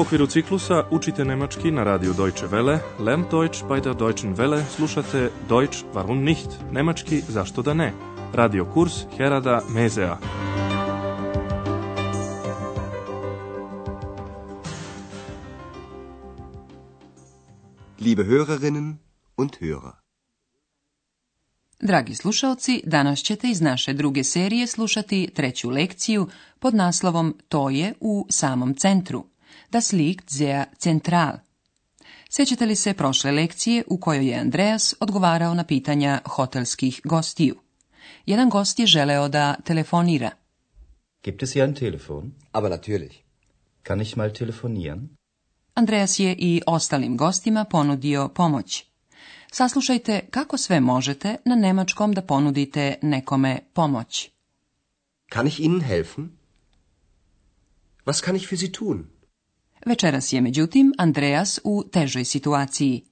okviru ciklusa učite nemački na radiju Deutsche Welle, Lern Deutsch bei der Deutschen Welle slušate Deutsch warum nicht, nemački zašto da ne, radio kurs Herada Mezea. Liebe Hörerinnen und Hörer. Dragi slušaoci, danas ćete iz naše druge serije slušati treću lekciju pod naslovom To je u samom centru. Das liegt sehr zentral. Sjećate li se prošle lekcije u kojoj je Andreas odgovarao na pitanja hotelskih gostiju? Jedan gost je želeo da telefonira. Gibt es hier ein Telefon? Aber natürlich. Kann ich mal telefonieren? Andreas je i ostalim gostima ponudio pomoć. Saslušajte kako sve možete na nemačkom da ponudite nekome pomoć. Kann ich Ihnen helfen? Was kann ich für Sie tun? Večeras je međutim Andreas u težoj situaciji.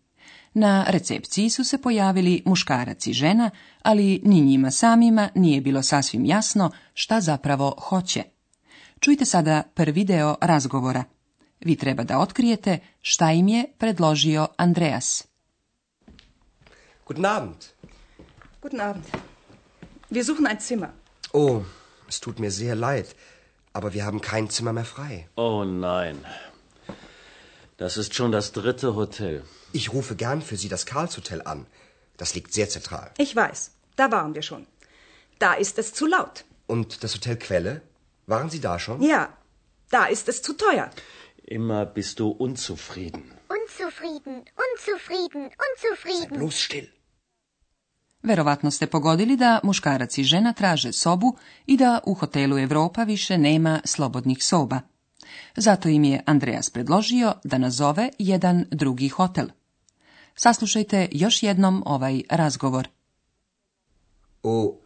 Na recepciji su se pojavili muškarac i žena, ali ni njima samima nije bilo sasvim jasno šta zapravo hoće. Čujte sada prvi deo razgovora. Vi treba da otkrijete šta im je predložio Andreas. Guten Abend. Guten Abend. Wir suchen ein Zimmer. Oh, es tut mir sehr leid, aber wir haben kein Zimmer mehr frei. Oh nein. Das ist schon das dritte Hotel. Ich rufe gern für Sie das Karlshotel an. Das liegt sehr zentral. Ich weiß. Da waren wir schon. Da ist es zu laut. Und das Hotel Quelle? Waren Sie da schon? Ja. Da ist es zu teuer. Immer bist du unzufrieden. Unzufrieden, unzufrieden, unzufrieden. Sei bloß still. Verovatno ste pogodili da muškarac i žena traže sobu i da u hotelu Europa više nema slobodnih soba. Zato im je Andreas predložio da nazove jedan drugi hotel. Saslušajte još jednom ovaj razgovor. O,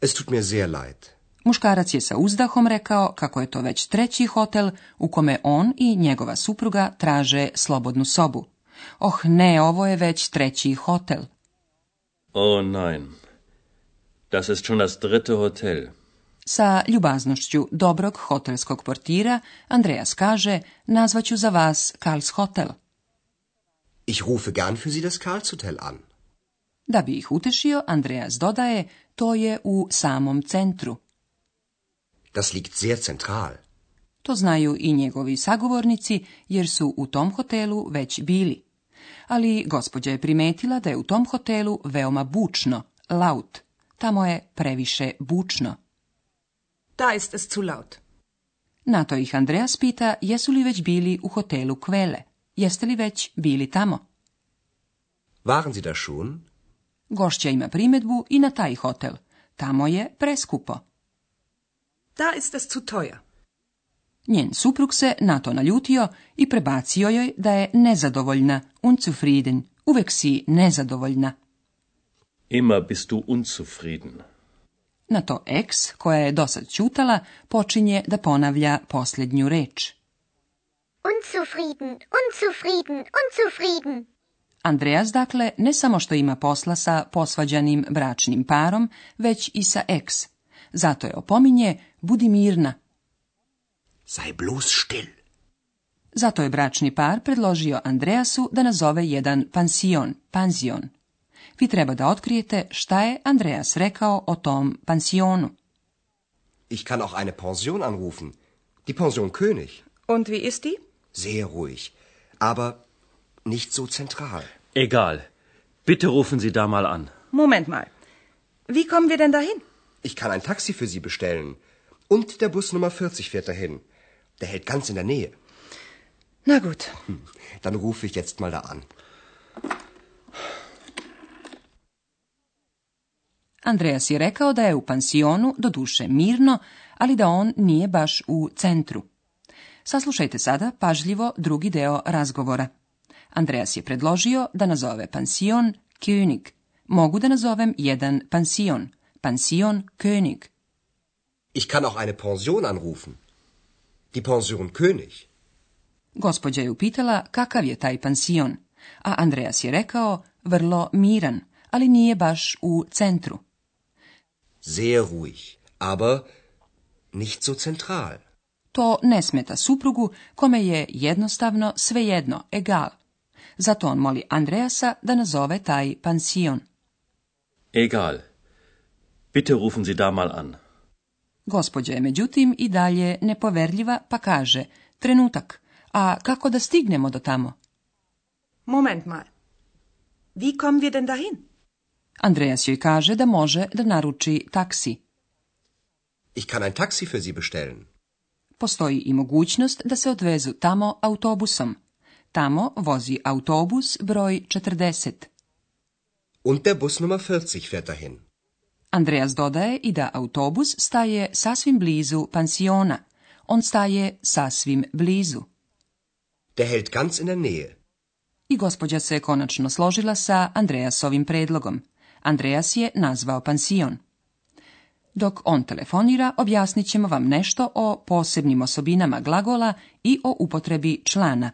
es tut mir sehr leid. Muškarac je sa uzdahom rekao kako je to već treći hotel u kome on i njegova supruga traže slobodnu sobu. Oh ne, ovo je već treći hotel. Oh nein, das ist schon das dritte hotel. Sa ljubaznošću dobrog hotelskog portira Andreas kaže nazvaću za vas Karls Hotel. Ich rufe gern für Sie das Karls Hotel an. Da bi ih utešio, Andreas dodaje, to je u samom centru. Das liegt sehr zentral. To znaju i njegovi sagovornici, jer su u tom hotelu već bili. Ali gospođa je primetila da je u tom hotelu veoma bučno, laut. Tamo je previše bučno. Da ist es zu laut. Na to ih Andreas pita jesu li već bili u hotelu Kvele. Jeste li već bili tamo? Waren Sie da schon? Gošća ima primjedbu i na taj hotel. Tamo je preskupo. Da ist es zu teuer. Njen suprug se na to naljutio i prebacio joj da je nezadovoljna, unzufrieden, uvek si nezadovoljna. Immer bist du unzufrieden. Na to X, koja je dosad ćutala, počinje da ponavlja posljednju reč. Unzufrieden, unzufrieden, unzufrieden. Andreas, dakle, ne samo što ima posla sa posvađanim bračnim parom, već i sa X. Zato je opominje, budi mirna. Sei bloß still. Zato je bračni par predložio Andreasu da nazove jedan pansion, panzion. Vi treba da otkrijete šta je Andreas rekao o tom pansionu. Ich kann auch eine Pension anrufen. Die Pension König. Und wie ist die? Sehr ruhig, aber nicht so zentral. Egal. Bitte rufen Sie da mal an. Moment mal. Wie kommen wir denn dahin? Ich kann ein Taxi für Sie bestellen. Und der Bus Nummer 40 fährt dahin. Der hält ganz in der Nähe. Na gut. Hm. Dann rufe ich jetzt mal da an. Andreas je rekao da je u pansionu, doduše mirno, ali da on nije baš u centru. Saslušajte sada pažljivo drugi deo razgovora. Andreas je predložio da nazove pansion König. Mogu da nazovem jedan pansion. Pansion König. Ich kann auch eine Pension anrufen. Die Pension König. Gospođa je upitala kakav je taj pansion, a Andreas je rekao vrlo miran, ali nije baš u centru sehr ruhig, aber nicht so zentral. To ne smeta suprugu, kome je jednostavno svejedno, egal. Zato on moli Andreasa da nazove taj pansion. Egal. Bitte rufen Sie da mal an. Gospođa je međutim i dalje nepoverljiva pa kaže, trenutak, a kako da stignemo do tamo? Moment mal. Wie kommen wir denn dahin? Andreas joj kaže da može da naruči taksi. Ich kann ein taksi für Sie bestellen. Postoji i mogućnost da se odvezu tamo autobusom. Tamo vozi autobus broj 40. Und der Bus Nummer 40 fährt dahin. Andreas dodaje i da autobus staje sasvim blizu pansiona. On staje sasvim blizu. Der hält ganz in der Nähe. I gospođa se konačno složila sa Andreasovim predlogom. Andreas je nazvao pansion. Dok on telefonira, objasnit ćemo vam nešto o posebnim osobinama glagola i o upotrebi člana.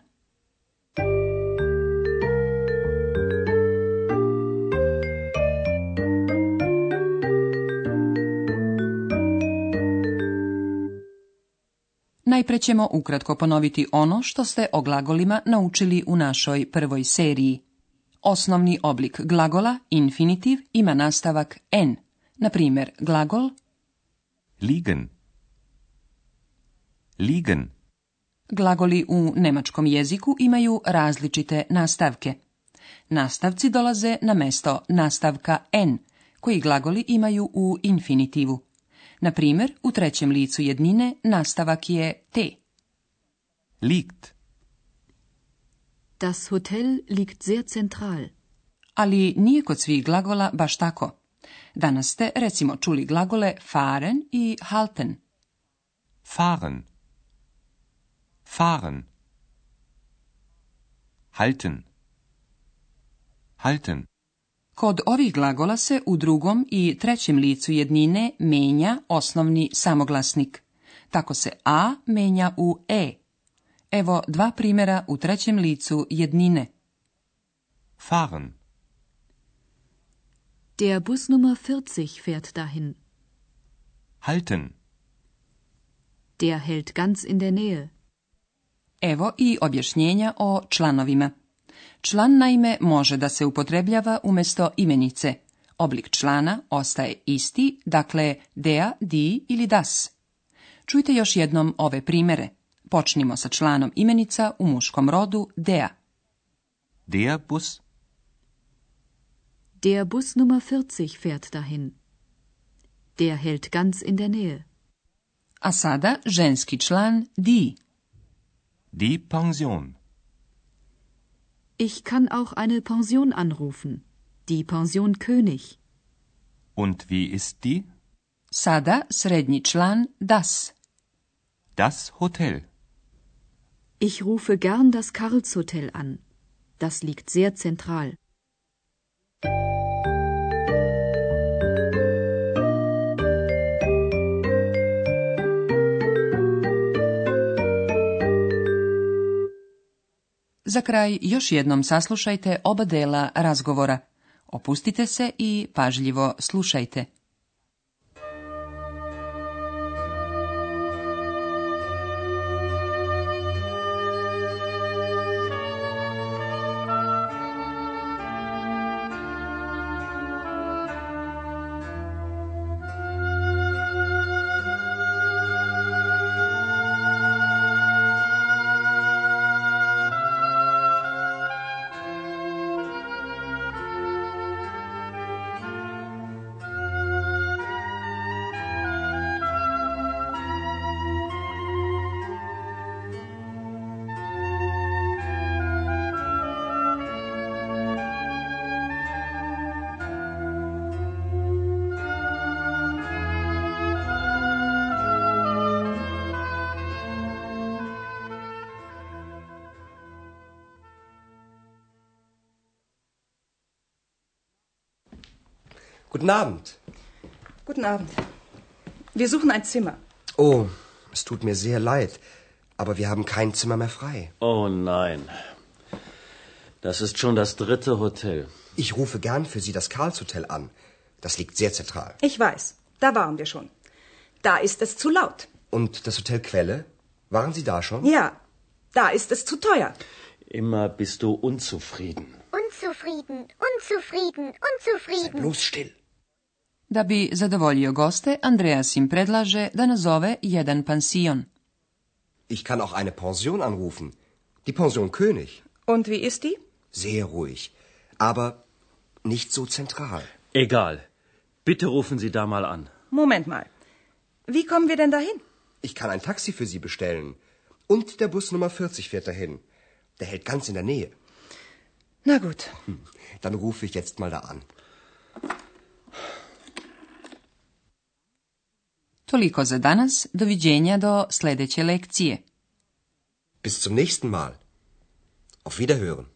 Najpre ćemo ukratko ponoviti ono što ste o glagolima naučili u našoj prvoj seriji. Osnovni oblik glagola, infinitiv, ima nastavak n. Na primjer, glagol liegen. Liegen. Glagoli u nemačkom jeziku imaju različite nastavke. Nastavci dolaze na mesto nastavka n, koji glagoli imaju u infinitivu. Na primjer, u trećem licu jednine nastavak je T. Liegt. Das Hotel liegt sehr zentral. Ali nije kod svih glagola baš tako. Danas ste recimo čuli glagole fahren i halten. Fahren. Fahren. Halten. Halten. Kod ovih glagola se u drugom i trećem licu jednine menja osnovni samoglasnik. Tako se a menja u e. Evo dva primjera u trećem licu jednine. Fahren. Der Bus Nummer 40 fährt dahin. Halten. Der hält ganz in der Nähe. Evo i objašnjenja o članovima. Član naime može da se upotrebljava umjesto imenice. Oblik člana ostaje isti, dakle dea, di ili das. Čujte još jednom ove primjere. Počnimo sa članom imenica u muškom rodu der. Der Bus. Der Bus Nummer 40 fährt dahin. Der hält ganz in der Nähe. A sada ženski član die. Die Pension. Ich kann auch eine Pension anrufen. Die Pension König. Und wie ist die? Sada srednji član das. Das Hotel. Ich rufe gern das Karlshotel an. Das liegt sehr zentral. Za kraj još jednom saslušajte oba dela razgovora. Opustite se i pažljivo slušajte. Guten Abend. Guten Abend. Wir suchen ein Zimmer. Oh, es tut mir sehr leid, aber wir haben kein Zimmer mehr frei. Oh nein. Das ist schon das dritte Hotel. Ich rufe gern für Sie das Karlshotel an. Das liegt sehr zentral. Ich weiß. Da waren wir schon. Da ist es zu laut. Und das Hotel Quelle? Waren Sie da schon? Ja. Da ist es zu teuer. Immer bist du unzufrieden unzufrieden, unzufrieden, unzufrieden. Bloß still. Da bi zadovoljio goste, Andreas im predlaže da nazove jedan pansion. Ich kann auch eine Pension anrufen. Die Pension König. Und wie ist die? Sehr ruhig, aber nicht so zentral. Egal. Bitte rufen Sie da mal an. Moment mal. Wie kommen wir denn dahin? Ich kann ein Taxi für Sie bestellen. Und der Bus Nummer 40 fährt dahin. Der hält ganz in der Nähe. Na gut. Hm. Dann rufe ich jetzt mal da an. Toliko za danas. Doviđenja do sljedeće lekcije. Bis zum nächsten Mal. Auf Wiederhören.